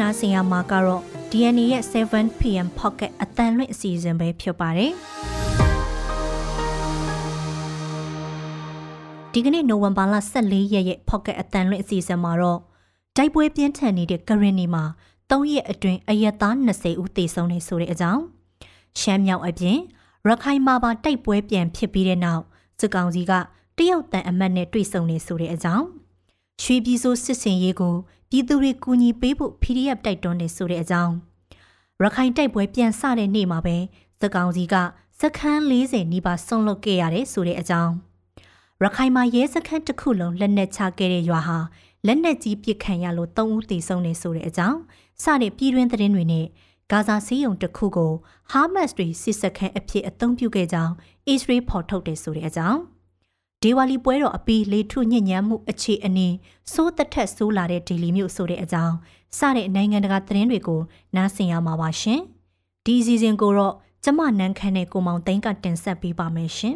နားဆင်ရမှာကတော့ DNA ရဲ့ 7pm pocket အတန်လွင့်အစီအစဉ်ပဲဖြစ်ပါတယ်ဒီကနေ့နိုဝင်ဘာလ14ရက်ရဲ့ pocket အတန်လွင့်အစီအစဉ်မှာတော့တိုက်ပွဲပြင်းထန်နေတဲ့ကရင်နီမှာ3ရက်အတွင်းအရက်သား20ဦးသေဆုံးနေဆိုတဲ့အကြောင်းရှမ်းမြောက်အပြင်ရခိုင်မှာပါတိုက်ပွဲပြန်ဖြစ်ပြီးတဲ့နောက်စစ်ကောင်စီကတရုတ်တန်အမတ်နဲ့တွေ့ဆုံနေဆိုတဲ့အကြောင်းရွှေပြည်စိုးစစ်စင်ရေးကို ပြည်သူတွေကူညီပေးဖို့ PDF တိုက်တွန်းနေဆိုတဲ့အကြောင်းရခိုင်တိုက်ပွဲပြန်ဆတဲ့နေ့မှာပဲစစ်ကောင်စီကစခန်း40နီးပါးဆုံးလုပ်ခဲ့ရတယ်ဆိုတဲ့အကြောင်းရခိုင်မှာရဲစခန်းတစ်ခုလုံးလက်နက်ချခဲ့တဲ့ရွာဟာလက်နက်ကြီးပစ်ခံရလို့၃ဦးသေဆုံးနေဆိုတဲ့အကြောင်းစတဲ့ပြည်တွင်းသတင်းတွေနဲ့ဂါဇာစီးရုံတစ်ခုကိုဟာမတ်စ်တွေစစ်စခန်းအဖြစ်အသုံးပြုခဲ့ကြောင်းအစ္စရေးဖော်ထုတ်တယ်ဆိုတဲ့အကြောင်း ဒေဝါလီပွဲတော်အပီးလေထုညဉ့်ညမ်းမှုအခြေအနေစိုးသက်ထက်ဆိုးလာတဲ့ဒေလီမြို့ဆိုတဲ့အကြောင်းစတဲ့နိုင်ငံတကာသတင်းတွေကိုနားဆင်ရမှာပါရှင်ဒီစီစဉ်ကိုတော့ကျမနန်းခမ်းနဲ့ကိုမောင်သိန်းကတင်ဆက်ပေးပါမယ်ရှင်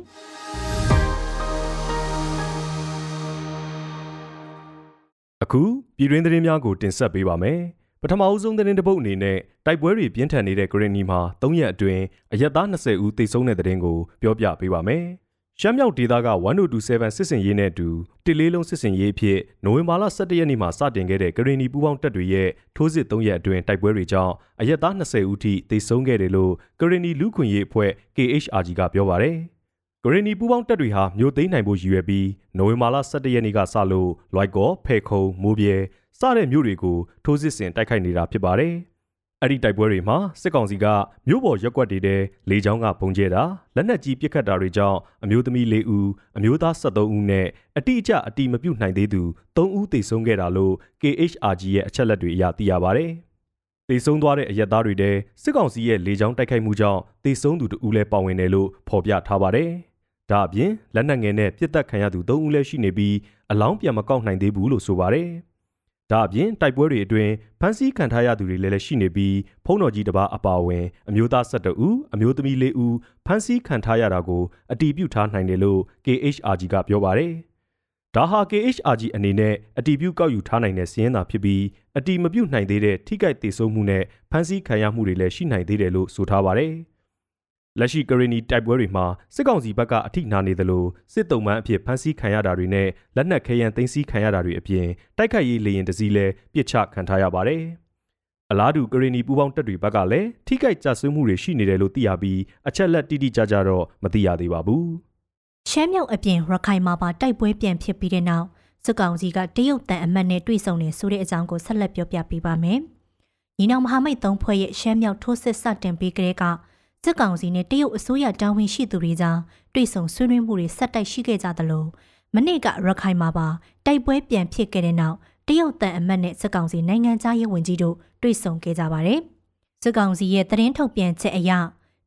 အခုပြည်တွင်းသတင်းများကိုတင်ဆက်ပေးပါမယ်ပထမအဦးဆုံးသတင်းတစ်ပုဒ်အနေနဲ့တိုက်ပွဲတွေပြင်းထန်နေတဲ့ဂရနီမှာ၃ရက်အတွင်းအရက်သား20ဦးသေဆုံးတဲ့သတင်းကိုပြောပြပေးပါမယ်။ ရှမ်းမြောက်ဒေသက1027စစ်စင်ရေးနဲ့အတူတလေးလုံးစစ်စင်ရေးအဖြစ်နိုဝင်ဘာလ17ရက်နေ့မှာစတင်ခဲ့တဲ့ဂရနီပူးပေါင်းတပ်တွေရဲ့ထိုးစစ်၃ရက်အတွင်းတိုက်ပွဲတွေကြောင့်အရက်သား20ဦးထိသေဆုံးခဲ့တယ်လို့ဂရနီလူခွင့်ရေးအဖွဲ့ KHRG ကပြောပါရယ်။ဂရနီပူးပေါင်းတပ်တွေဟာမြို့သိမ်းနိုင်ဖို့ရည်ရွယ်ပြီးနိုဝင်ဘာလ17ရက်နေ့ကစလို့လွိုက်ကောဖဲခုံမိုးပြဲစတဲ့မြို့တွေကိုထိုးစစ်ဆင်တိုက်ခိုက်နေတာဖြစ်ပါတယ်။ အဲ့ဒီတိုက်ပွဲတွေမှာစစ်ကောင်စီကမြို့ပေါ်ရက်ွက်တွေထဲလေကြောင်းကပုံကျဲတာလက်နက်ကြီးပစ်ခတ်တာတွေကြောင့်အမျိုးသမီး၄ဦးအမျိုးသား73ဦးနဲ့အတိအကျအတိမပြုတ်နိုင်သေးသူ3ဦးသေဆုံးခဲ့တာလို့ KHRG ရဲ့အချက်လက်တွေအရသိရပါတယ်။သေဆုံးသွားတဲ့အရက်သားတွေထဲစစ်ကောင်စီရဲ့လေကြောင်းတိုက်ခိုက်မှုကြောင့်သေဆုံးသူတဦးလည်းပါဝင်တယ်လို့ဖော်ပြထားပါတယ်။ဒါအပြင်လက်နက်ငယ်နဲ့ပြစ်တက်ခံရသူ၃ဦးလည်းရှိနေပြီးအလောင်းပြန်မကောက်နိုင်သေးဘူးလို့ဆိုပါတယ်။ ဒါအပြင်တိုက်ပွဲတွေအတွင်းဖမ်းဆီးခံထားရသူတွေလည်းရှိနေပြီးဖုံးတော်ကြီးတစ်ပါးအပါအဝင် အမျိုးသား12ဦးအမျိုးသမီး4ဦးဖမ်းဆီးခံထားရတာကိုအတည်ပြုထားနိုင်တယ်လို့ KHRG ကပြောပါတယ်။ဒါဟာ KHRG အနေနဲ့အတည်ပြုကောက်ယူထားနိုင်တဲ့စီးရင်သာဖြစ်ပြီးအတည်မပြုနိုင်သေးတဲ့ထိခိုက်ဒေဆုံးမှုနဲ့ဖမ်းဆီးခံရမှုတွေလည်းရှိနိုင်သေးတယ်လို့ဆိုထားပါတယ်။ လက်ရှိကရီနီတိုက်ပွဲတွေမှာစစ်ကောင်စီဘက်ကအထိနာနေသလိုစစ်တုံးမှန်းအဖြစ်ဖမ်းဆီးခံရတာတွေနဲ့လက်နက်ခဲယမ်းသိမ်းဆည်းခံရတာတွေအပြင်တိုက်ခိုက်ရေးလေရင်တစည်းလဲပြစ်ချခံထားရပါတယ်။အလားတူကရီနီပူးပေါင်းတပ်တွေဘက်ကလည်းထိခိုက်ကြဆမှုတွေရှိနေတယ်လို့သိရပြီးအချက်လက်တိတိကျကျတော့မသိရသေးပါဘူး။ရှမ်းမြောက်အပြင်ရခိုင်မှာပါတိုက်ပွဲပြန်ဖြစ်ပြီးတဲ့နောက်စစ်ကောင်စီကတရုတ်တန်အမတ်နဲ့တွေ့ဆုံနေဆိုတဲ့အကြောင်းကိုဆက်လက်ပြောပြပေးပါမယ်။ညီနောင်မဟာမိတ်သုံးဖွဲ့ရဲ့ရှမ်းမြောက်ထိုးစစ်စတင်ပြီးကလေးက စစ်ကောင်စီနဲ့တရုတ်အစိုးရတာဝန်ရှိသူတွေကြားတွေ့ဆုံဆွေးနွေးမှုတွေဆက်တိုက်ရှိခဲ့ကြသလိုမနေ့ကရခိုင်မှာပါတိုက်ပွဲပြန်ဖြစ်ခဲ့တဲ့နောက်တရုတ်တန်အမတ်နဲ့စစ်ကောင်စီနိုင်ငံသားရေးဝန်ကြီးတို့တွေ့ဆုံခဲ့ကြပါတယ်။စစ်ကောင်စီရဲ့သတင်းထုတ်ပြန်ချက်အရ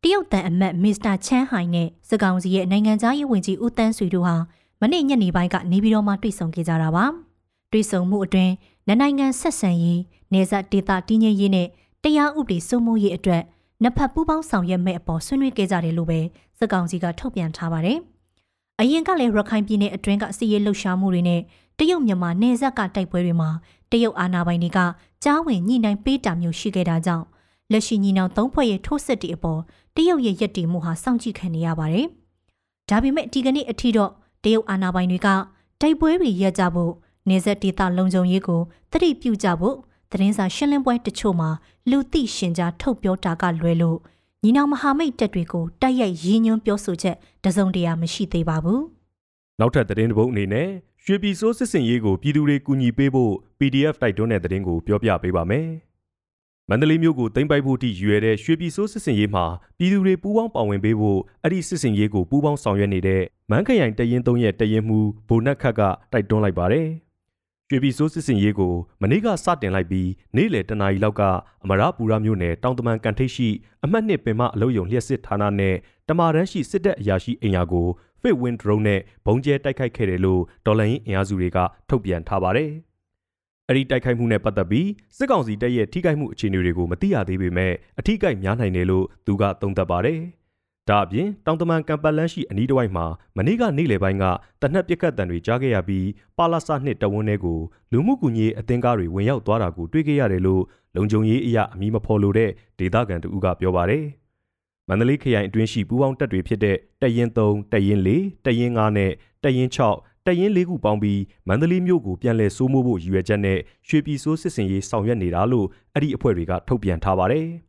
တရုတ်တန်အမတ်မစ္စတာချန်ဟိုင်နဲ့စစ်ကောင်စီရဲ့နိုင်ငံသားရေးဝန်ကြီးဦးတန်းဆွေတို့ဟာမနေ့ညနေပိုင်းကနေပြည်တော်မှာတွေ့ဆုံခဲ့ကြတာပါ။တွေ့ဆုံမှုအတွင်းနိုင်ငံဆက်ဆံရေးနေဆက်ဒေသတည်ငြိမ်ရေးနဲ့တရားဥပဒေစိုးမိုးရေးအတွက် နှစ်ဖက်ပူးပေါင်းဆောင်ရွက်မဲ့အပေါ်ဆွေးနွေးခဲ့ကြတယ်လို့ပဲစစ်ကောင်စီကထုတ်ပြန်ထားပါတယ်။အရင်ကလည်းရခိုင်ပြည်နယ်အတွင်းကစီးရဲလှုပ်ရှားမှုတွေနဲ့တရုတ်မြန်မာနယ်စပ်ကတိုက်ပွဲတွေမှာတရုတ်အာဏာပိုင်တွေကကြားဝင်ညှိနှိုင်းပေးတာမျိုးရှိခဲ့တာကြောင့်လက်ရှိညီနောင်သုံးဖွဲ့ရဲ့ထိုးစစ်တွေအပေါ်တရုတ်ရဲ့ရည်တည်မှုဟာစောင့်ကြည့်ခံနေရပါတယ်။ဒါပေမဲ့ဒီကနေ့အထိတော့တရုတ်အာဏာပိုင်တွေကတိုက်ပွဲတွေရပ်ကြဖို့နေဆက်ဒေသလုံခြုံရေးကိုတတိပြုကြဖို့ သတင်းစာရှင်းလင်းပွဲတချို့မှာလူသိရှင်ကြားထုတ်ပြောတာကလွဲလို့ညီနောင်မဟာမိတ်တပ်တွေကိုတိုက်ရိုက်ရည်ညွှန်းပြောဆိုချက်တစုံတရာမရှိသေးပါဘူး။နောက်ထပ်သတင်းတစ်ပုဒ်အနေနဲ့ရွှေပြည်စိုးစစ်စင်ရေးကိုပြည်သူတွေကူညီပေးဖို့ PDF တိုက်တွန်းတဲ့သတင်းကိုပြောပြပေးပါမယ်။မန္တလေးမြို့ကိုသိမ်းပိုက်ဖို့တိရွယ်တဲ့ရွှေပြည်စိုးစစ်စင်ရေးမှာပြည်သူတွေပူးပေါင်းပါဝင်ပေးဖို့အဲ့ဒီစစ်စင်ရေးကိုပူးပေါင်းဆောင်ရွက်နေတဲ့မန်းခရိုင်တရင်သုံးရဲ့တရင်မှုဘိုနက်ခတ်ကတိုက်တွန်းလိုက်ပါတယ်။ ရွှေပြည်စိုးစစ်စင်ရေးကိုမနေ့ကစတင်လိုက်ပြီးနေ့လယ်တနာရီလောက်ကအမရပူရမြို့နယ်တောင်တမန်ကန်ထိပ်ရှိအမှတ်နှစ်ပင်မအလုံးယုံလျှက်စစ်ဌာနနဲ့တမာရန်ရှိစစ်တပ်အရာရှိအိမ်ယာကို Fit Win Drone နဲ့ဘုံကျဲတိုက်ခိုက်ခဲ့တယ်လို့ဒေါ်လာရင်းအင်အားစုတွေကထုတ်ပြန်ထားပါတယ်။အဲ့ဒီတိုက်ခိုက်မှုနဲ့ပတ်သက်ပြီးစစ်ကောင်စီတပ်ရဲ့ထိခိုက်မှုအခြေအနေတွေကိုမသိရသေးပေမဲ့အထိခိုက်များနိုင်တယ်လို့သူကသုံးသပ်ပါတယ်။ ဒါအပြင်တောင်တမန်ကံပတ်လန်းရှိအနီးတစ်ဝိုက်မှာမနေ့ကနေ့လယ်ပိုင်းကတနက်ပစ်ခတ်တံတွေကြားခဲ့ရပြီးပါလာစာနှစ်တဝန်းတွေကိုလူမှုကူညီရေးအသင်းကားတွေဝင်ရောက်သွားတာကိုတွေ့ခဲ့ရတယ်လို့လုံခြုံရေးအရာအမည်မဖော်လိုတဲ့ဒေသခံတဦးကပြောပါတယ်။မန္တလေးခရိုင်အတွင်းရှိပူးပေါင်းတပ်တွေဖြစ်တဲ့တပ်ရင်း3တပ်ရင်း4တပ်ရင်း5နဲ့တပ်ရင်း6တပ်ရင်း၄ခုပေါင်းပြီးမန္တလေးမြို့ကိုပြန်လည်စိုးမိုးဖို့ရည်ရွယ်ချက်နဲ့ရွှေပြည်စိုးစစ်စင်ရေးဆောင်ရွက်နေတာလို့အဲ့ဒီအဖွဲ့တွေကထုတ်ပြန်ထားပါတယ်။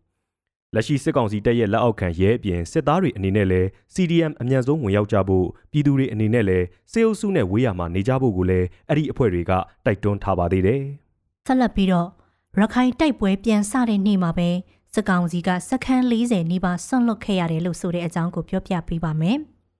လက်ရှိစစ်ကောင်စီတပ်ရဲ့လက်အောက်ခံရဲအပြင်စစ်သားတွေအနေနဲ့လည်း CDM အမြန်ဆုံးဝင်ရောက်ကြဖို့ပြည်သူတွေအနေနဲ့လည်းစေအုပ်စုနဲ့ဝေးရမှာနေကြဖို့ကိုလည်းအဲ့ဒီအဖွဲ့တွေကတိုက်တွန်းထားပါသေးတယ်။ဆက်လက်ပြီးတော့ရခိုင်တိုက်ပွဲပြန်စတဲ့နေ့မှာပဲစစ်ကောင်စီကစခန်း40နီးပါးဆွန့်လွတ်ခဲ့ရတယ်လို့ဆိုတဲ့အကြောင်းကိုပြောပြပေးပါမယ်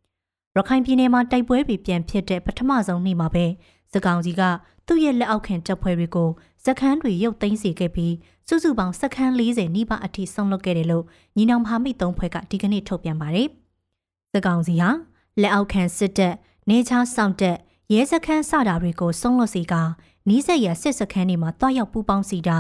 ။ရခိုင်ပြည်နယ်မှာတိုက်ပွဲတွေပြန်ဖြစ်တဲ့ပထမဆုံးနေ့မှာပဲစစ်ကောင်စီကသူ့ရဲ့လက်အောက်ခံတပ်ဖွဲ့တွေကို စခန်းတွေရုပ်သိမ်းစေခဲ့ပြီးစုစုပေါင်းစခန်း40နီးပါးအထိဆွန့်လွတ်ခဲ့တယ်လို့ညီနောင်မဟာမိတ်သုံးဖွဲ့ကဒီကနေ့ထုတ်ပြန်ပါတယ်။စစ်ကောင်စီဟာလက်အောက်ခံစစ်တပ်နေချားစောင့်တပ်ရဲစခန်းစတာတွေကိုဆွန့်လွတ်စေကနီးစက်ရစစ်စခန်းတွေမှာတွားရောက်ပူးပေါင်းစီတာ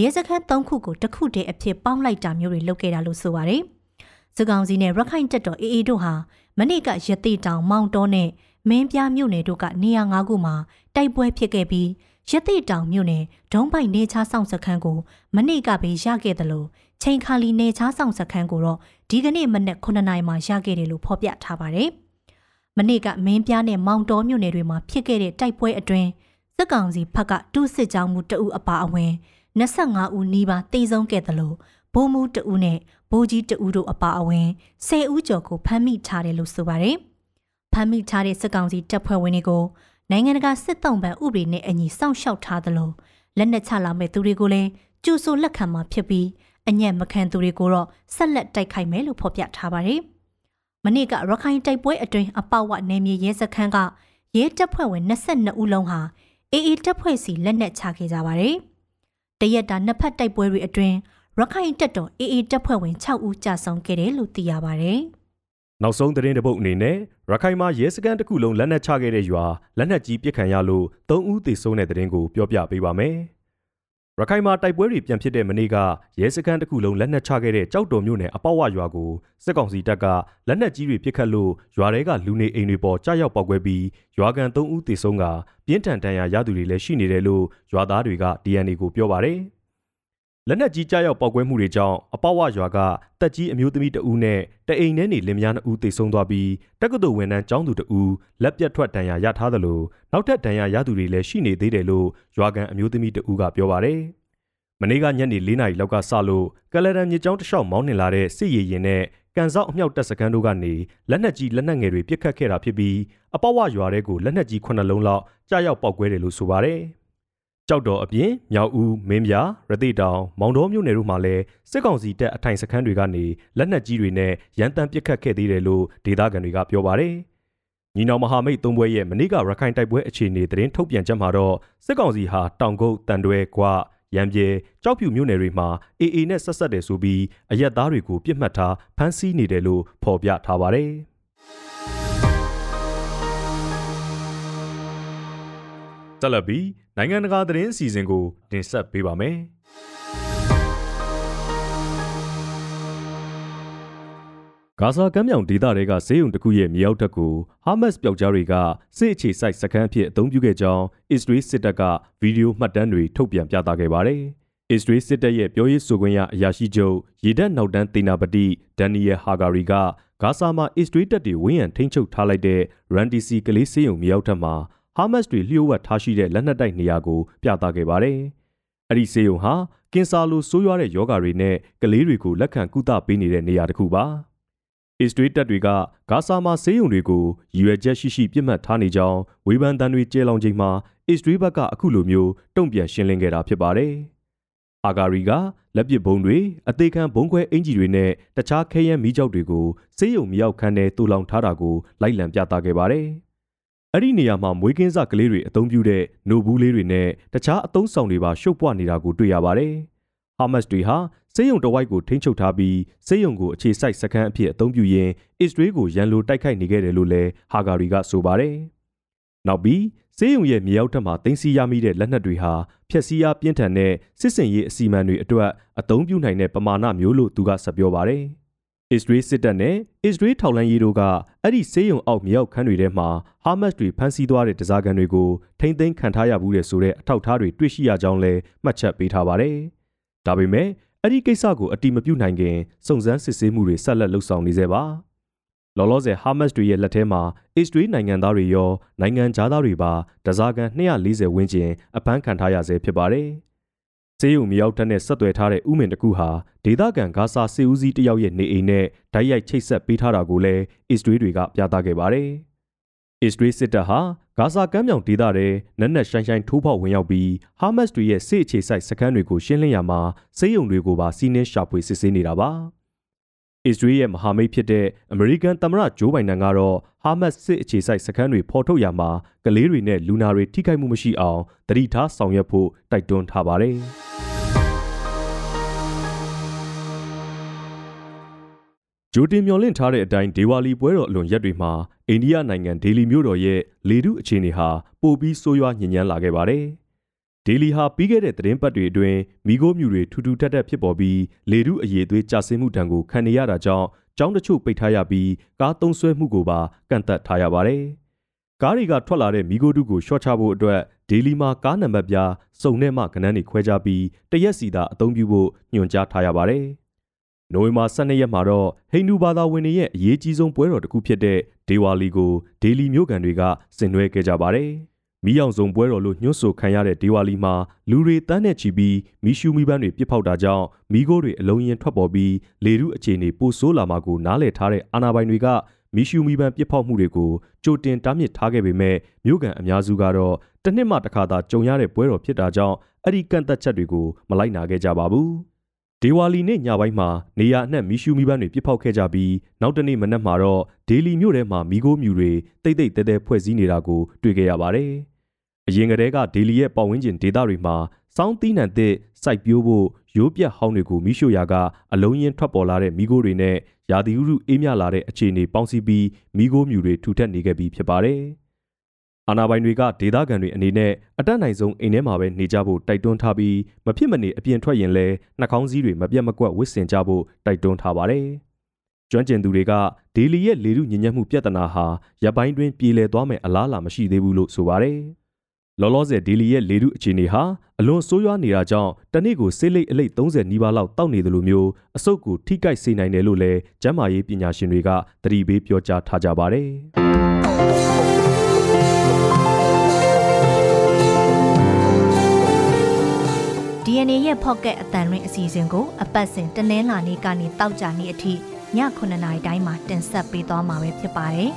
ရဲစခန်း၃ခုကိုတစ်ခုတည်းအဖြစ်ပေါင်းလိုက်တာမျိုးတွေလုပ်ခဲ့တာလို့ဆိုပါတယ်။စစ်ကောင်စီနဲ့ရခိုင်တပ်တော်အေအေတို့ဟာမနေ့ကရတိတောင်မောင်တောနဲ့မင်းပြားမြို့နယ်တို့ကနေရာ၅ခုမှာတိုက်ပွဲဖြစ်ခဲ့ပြီး ရတိတောင်မြို့နယ်ဒုံးပိုက်နေချားဆောင်စခန်းကိုမနေ့ကပဲရခဲ့တယ်လို့ချိန်ခါလီနေချားဆောင်စခန်းကိုတော့ဒီကနေ့မနက်9နာရီမှာရခဲ့တယ်လို့ဖော်ပြထားပါတယ်။မနေ့ကမင်းပြားနဲ့မောင်တော်မြို့နယ်တွေမှာဖြစ်ခဲ့တဲ့တိုက်ပွဲအတွင်းစစ်ကောင်စီဘက်ကတူးစစ်ကြောင်းမှုတအုပ်အပါအဝင်25ဦးနီးပါးတေဆုံးခဲ့တယ်လို့ဘိုးမူတအုပ်နဲ့ဘိုးကြီးတအုပ်တို့အပါအဝင်10ဦးကျော်ကိုဖမ်းမိထားတယ်လို့ဆိုပါတယ်။ဖမ်းမိထားတဲ့စစ်ကောင်စီတပ်ဖွဲ့ဝင်တွေကို နိုင်ငံတကာစစ်တုံးပန်ဥပဒေနဲ့အညီစောင့်ရှောက်ထားသလိုလက်နက်ချလာမဲ့သူတွေကိုလည်းကျူဆိုလက်ခံမှာဖြစ်ပြီးအညံ့မခံသူတွေကိုတော့ဆက်လက်တိုက်ခိုက်မယ်လို့ဖော်ပြထားပါတယ်။မနေ့ကရခိုင်တိုက်ပွဲအတွင်းအပဝနေမြေရဲစခန်းကရဲတပ်ဖွဲ့ဝင်22ဦးလုံးဟာအေအေတပ်ဖွဲ့စီလက်နက်ချခဲ့ကြပါတယ်။တရက်တာနှစ်ဖက်တိုက်ပွဲတွေအတွင်းရခိုင်တပ်တော်အေအေတပ်ဖွဲ့ဝင်6ဦးကြာဆုံးခဲ့တယ်လို့သိရပါတယ်။ နောက်ဆုံးသတင်းတစ်ပုဒ်အနေနဲ့ရခိုင်မှာရဲစခန်းတစ်ခုလုံးလက်နက်ချခဲ့တဲ့ရွာလက်နက်ကြီးပစ်ခံရလို့၃ဦးသေဆုံးတဲ့သတင်းကိုပြောပြပေးပါမယ်။ရခိုင်မှာတိုက်ပွဲတွေပြန်ဖြစ်တဲ့မနေ့ကရဲစခန်းတစ်ခုလုံးလက်နက်ချခဲ့တဲ့ကြောက်တော်မြို့နယ်အပေါဝရွာကိုစစ်ကောင်စီတပ်ကလက်နက်ကြီးတွေပစ်ခတ်လို့ရွာထဲကလူနေအိမ်တွေပေါ်ကြားရောက်ပေါက်ကွဲပြီးရွာကန်၃ဦးသေဆုံးကပြင်းထန်ဒဏ်ရာရသူတွေလည်းရှိနေတယ်လို့ရွာသားတွေက DNA ကိုပြောပါတယ်။ လက်နက်ကြီးကြားရောက်ပောက်ကွဲမှုတွေကြောင့်အပဝရွာကတက်ကြီးအမျိုးသမီးတဦးနဲ့တအိမ်ထဲနေလင်မယားနှစ်ဦးသေဆုံးသွားပြီးတက္ကသိုလ်ဝန်ထမ်းကျောင်းသူတဦးလက်ပြတ်ထွက်ဒဏ်ရာရထားသလိုနောက်ထပ်ဒဏ်ရာရသူတွေလည်းရှိနေသေးတယ်လို့ရွာကန်အမျိုးသမီးတဦးကပြောပါတယ်။မနေ့ကညနေ၄နာရီလောက်ကစလို့ကလရန်မြစ်ကျောင်းတစ်လျှောက်မောင်းနှင်လာတဲ့စစ်ရေရင်နဲ့ကန်စောက်အမြောက်တပ်စခန်းတို့ကနေလက်နက်ကြီးလက်နက်ငယ်တွေပစ်ခတ်ခဲ့တာဖြစ်ပြီးအပဝရွာတဲကိုလက်နက်ကြီး9လုံးလောက်ကြားရောက်ပောက်ကွဲတယ်လို့ဆိုပါတယ်။ ကြောက်တော်အပြင်မြောက်ဦးမင်းပြရတိတောင်မောင်တော်မြို့နယ်တို့မှာလည်းစစ်ကောင်စီတပ်အထိုင်စခန်းတွေကနေလက်နက်ကြီးတွေနဲ့ရန်တမ်းပစ်ခတ်ခဲ့သေးတယ်လို့ဒေသခံတွေကပြောပါတယ်။ညီနောင်မဟာမိတ်သုံးဘွဲရဲ့မနေ့ကရခိုင်တိုက်ပွဲအခြေအနေသတင်းထုတ်ပြန်ချက်မှာတော့စစ်ကောင်စီဟာတောင်ကုတ်တန်တွဲကွာရံပြေကြောက်ဖြူမြို့နယ်တွေမှာအေအေနဲ့ဆက်ဆက်တယ်ဆိုပြီးအရက်သားတွေကိုပြစ်မှတ်ထားဖမ်းဆီးနေတယ်လို့ဖော်ပြထားပါတယ်။တက်လက်ပြီး နိုင်ငံတကာသတင်းအစီအစဉ်ကိုတင်ဆက်ပေးပါမယ်။ဂါဇာကမ်းမြောင်ဒေသတွေကဈေးရုံတစ်ခုရဲ့မြေအောက်ထပ်ကိုဟာမတ်စ်ပျောက်ကြားတွေကစစ်အခြေစိုက်စခန်းအဖြစ်အသုံးပြုခဲ့ကြောင်းအစ္စရေးစစ်တပ်ကဗီဒီယိုမှတ်တမ်းတွေထုတ်ပြန်ပြသခဲ့ပါတယ်။အစ္စရေးစစ်တပ်ရဲ့ပြောရေးဆိုခွင့်ရအရာရှိချုပ်ရေတပ်နောက်တန်းတေနာပတိဒန်နီယယ်ဟာဂါရီကဂါဇာမှာအစ္စရေးတပ်တွေဝန်းရံထိန်းချုပ်ထားလိုက်တဲ့ရန်တီစီကလေးစေးရုံမြေအောက်ထပ်မှာ ဟာမတ်စ်တွေလျှို့ဝှက်ထားရှိတဲ့လက်နက်တိုက်နေရာကိုပြသခဲ့ပါတယ်။အဲ့ဒီစေယုံဟာကင်ဆာလိုဆိုးရွားတဲ့ယောဂါတွေနဲ့ကလေးတွေကိုလက်ခံကုသပေးနေတဲ့နေရာတစ်ခုပါ။အစ္စရေးတပ်တွေကဂါဇာမှာစေယုံတွေကိုရည်ရွယ်ချက်ရှိရှိပြစ်မှတ်ထားနေကြောင်းဝေဖန်တမ်းတွေကျေလောင်ချိန်မှာအစ္စရေးဘက်ကအခုလိုမျိုးတုံ့ပြန်ရှင်းလင်းခဲ့တာဖြစ်ပါတယ်။အာဂါရီကလက်ပစ်ဘုံတွေအသေးခံဘုံခွဲအင်ဂျီတွေနဲ့တခြားခဲယမ်းမီးကျောက်တွေကိုစေယုံမြောက်ခန်းထဲတူလောင်ထားတာကိုလိုက်လံပြသခဲ့ပါတယ်။ အဲ့ဒီနေရာမှာမွေးကင်းစကလေးတွေအသုံးပြုတဲ့နိုဘူးလေးတွေနဲ့တခြားအသုံးဆောင်တွေပါရှုပ်ပွနေတာကိုတွေ့ရပါတယ်။ဟာမတ်စ်တွေဟာစေယုံတဝိုက်ကိုထိန်းချုပ်ထားပြီးစေယုံကိုအခြေစိုက်စခန်းအဖြစ်အသုံးပြုရင်းအစ္စရေးကိုရန်လိုတိုက်ခိုက်နေခဲ့တယ်လို့လည်းဟာဂါရီကဆိုပါတယ်။နောက်ပြီးစေယုံရဲ့မြေအောက်ထပ်မှာတင်စီရမိတဲ့လက်နက်တွေဟာဖျက်ဆီးအားပြင်းထန်တဲ့စစ်စင်ရေးအစီအမံတွေအတွက်အသုံးပြုနိုင်တဲ့ပမာဏမျိုးလို့သူကဆက်ပြောပါတယ်။ အစ္စရေးစစ်တပ်နဲ့အစ္စရေးထောက်လှမ်းရေးတို့ကအဲ့ဒီစေးရုံအောက်မြောက်ခန်းတွေထဲမှာဟာမတ်တွေဖမ်းဆီးသွားတဲ့တစားကန်တွေကိုထိမ့်သိမ်းခံထားရဘူးတဲ့ဆိုတဲ့အထောက်အထားတွေတွေ့ရှိရကြောင်းလည်းမှတ်ချက်ပေးထားပါတယ်။ဒါပေမဲ့အဲ့ဒီကိစ္စကိုအတိမပြုနိုင်ခင်စုံစမ်းစစ်ဆေးမှုတွေဆက်လက်လုပ်ဆောင်နေသေးပါ။လောလောဆယ်ဟာမတ်တွေရဲ့လက်ထဲမှာအစ္စရေးနိုင်ငံသားတွေရောနိုင်ငံသားတွေပါတစားကန်240ဝန်းကျင်အဖမ်းခံထားရဆဲဖြစ်ပါတယ်။ ဆေးရုံမြောက်တက်နဲ့ဆက်သွယ်ထားတဲ့ဥမင်တစ်ခုဟာဒေသခံဂါဇာစစ်ဦးစီးတယောက်ရဲ့နေအိမ်နဲ့ဓာတ်ရိုက်ချိတ်ဆက်ပေးထားတာကိုလည်းအစ္စရေးတွေကပြသခဲ့ပါတယ်။အစ္စရေးစစ်တပ်ဟာဂါဇာကမ်းမြောင်ဒေသထဲနက်နက်ရှိုင်းရှိုင်းထိုးဖောက်ဝင်ရောက်ပြီးဟာမတ်တွေရဲ့စစ်အခြေစိုက်စခန်းတွေကိုရှင်းလင်းရမှာစေယုံတွေကိုပါစီးနှင်းရှာဖွေစစ်ဆေးနေတာပါ။ အစ္စရေးရဲ့မဟာမိတ်ဖြစ်တဲ့ အမေရိကန်သမ္မတ ဂျိုးဘိုင်ဒန်ကတော့ ဟာမတ်စစ်အခြေစိုက်စခန်းတွေ ဖော်ထုတ်ရမှာ ကလေးတွေနဲ့ လူနာတွေ ထိခိုက်မှုမရှိအောင်တတိထားဆောင်ရွက်ဖို့ တိုက်တွန်းထားပါတယ်။ဂျိုတင်မျော်လင့်ထားတဲ့အတိုင်း ဒေဝါလီပွဲတော်အလွန်ရက်တွေမှာ အိန္ဒိယနိုင်ငံ ဒေလီမြို့တော်ရဲ့ လေထုအခြေအနေဟာ ပိုပြီးဆိုးရွားညဉ့်ညမ်းလာခဲ့ပါတယ်။ ဒေလီဟာပြီးခဲ့တဲ့သတင်းပတ်တွေအတွင်းမိโก้မြူတွေထူထူထပ်ထပ်ဖြစ်ပေါ်ပြီးလေထုအရေးသွေးကျဆင်းမှုတံကိုခံနေရတာကြောင့်ကျောင်းတချို့ပိတ်ထားရပြီးကားသုံးဆွဲမှုကိုပါကန့်သတ်ထားရပါတယ်။ကားတွေကထွက်လာတဲ့မိโก้တုကိုရှော့ချဖို့အတွက်ဒေလီမှာကားနံပါတ်ပြားစုံနဲ့မှကနန်းတွေခွဲခြားပြီးတရက်စီသာအသုံးပြုဖို့ညွှန်ကြားထားရပါတယ်။နိုဝင်ဘာ12ရက်မှာတော့ဟိန္ဒူဘာသာဝင်တွေရဲ့အရေးကြီးဆုံးပွဲတော်တစ်ခုဖြစ်တဲ့ဒေဝါလီကိုဒေလီမြို့ကန်တွေကဆင်နွှဲခဲ့ကြပါတယ်။ မီးအောင်စုံပွဲတော်လို့ညွှန်းဆိုခံရတဲ့ဒေဝါလီမှာလူတွေတန်းနဲ့ချီပြီးမီးရှူးမီးပန်းတွေပြစ်ဖောက်တာကြောင့်မီးခိုးတွေအလုံးရင်ထွက်ပေါ်ပြီးလေထုအခြေအနေပိုဆိုးလာမှာကိုနားလည်ထားတဲ့အာဏာပိုင်တွေကမီးရှူးမီးပန်းပြစ်ဖောက်မှုတွေကိုကြိုတင်တားမြစ်ထားခဲ့ပေမဲ့မြို့ကန်အများစုကတော့တစ်နှစ်မှတစ်ခါသာကြုံရတဲ့ပွဲတော်ဖြစ်တာကြောင့်အဲ့ဒီကန့်သက်ချက်တွေကိုမလိုက်နာခဲ့ကြပါဘူးဒေဝါလီနေ့ညပိုင်းမှာနေရအနှံ့မီးရှူးမီးပန်းတွေပြစ်ဖောက်ခဲ့ကြပြီးနောက်တနေ့မနက်မှာတော့ဒေလီမြို့ထဲမှာမီးခိုးမြူတွေတိတ်တိတ်တဲတဲဖွဲ့စည်းနေတာကိုတွေ့ခဲ့ရပါတယ်။ အရင်ကတည်းကဒေလီရဲ့ပတ်ဝန်းကျင်ဒေသတွေမှာစောင်းသီးနှံသစ်စိုက်ပျိုးဖို့ရိုးပြတ်ဟောင်းတွေကိုမိရှို့ရာကအလုံးရင်းထွက်ပေါ်လာတဲ့မိโกတွေနဲ့ရာသီဥတုအေးမြလာတဲ့အခြေအနေပေါင်းစည်းပြီးမိโกမြူတွေထူထပ်နေခဲ့ပြီးဖြစ်ပါတယ်။အာနာပိုင်တွေကဒေသခံတွေအနေနဲ့အတက်နိုင်ဆုံးအိမ်ထဲမှာပဲနေကြဖို့တိုက်တွန်းထားပြီးမဖြစ်မနေအပြင်ထွက်ရင်လည်းနှာခေါင်းစည်းတွေမပြတ်မကွက်ဝတ်ဆင်ကြဖို့တိုက်တွန်းထားပါတယ်။ကျွမ်းကျင်သူတွေကဒေလီရဲ့လေထုညဉ့်ညက်မှုပြဿနာဟာရပ်ပိုင်းတွင်ပြေလည်သွားမယ်အလားအလာမရှိသေးဘူးလို့ဆိုပါတယ်။ လောလောဆယ်ဒေလီရဲ့လေထုအခြေအနေဟာအလွန်ဆိုးရွားနေတာကြောင့်တနေ့ကိုဆေးလိပ်အလိပ်30နီးပါးလောက်တောက်နေတယ်လို့မျိုးအဆုတ်ကိုထိကိုက်စေနိုင်တယ်လို့လည်းကျန်းမာရေးပညာရှင်တွေကသတိပေးပြောကြားထားကြပါတယ်။ DNA ရဲ့ Pocket အတန်ရင်းအစီအစဉ်ကိုအပတ်စဉ်တနင်္လာနေ့ကနေတောက်ကြနေ့အထိည9:00နာရီတိုင်းမှာတင်ဆက်ပေးသွားမှာပဲဖြစ်ပါတယ်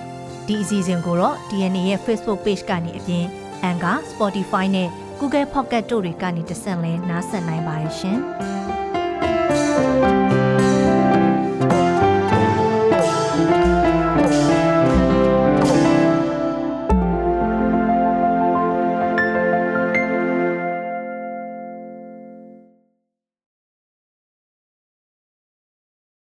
။ဒီအစီအစဉ်ကိုတော့ DNA ရဲ့ Facebook Page ကနေအပြင် Anchor, Spotify နဲ့ Google Podcast တို့တွေကနေတဆင့်လဲနားဆင်နိုင်ပါတယ်ရှင်။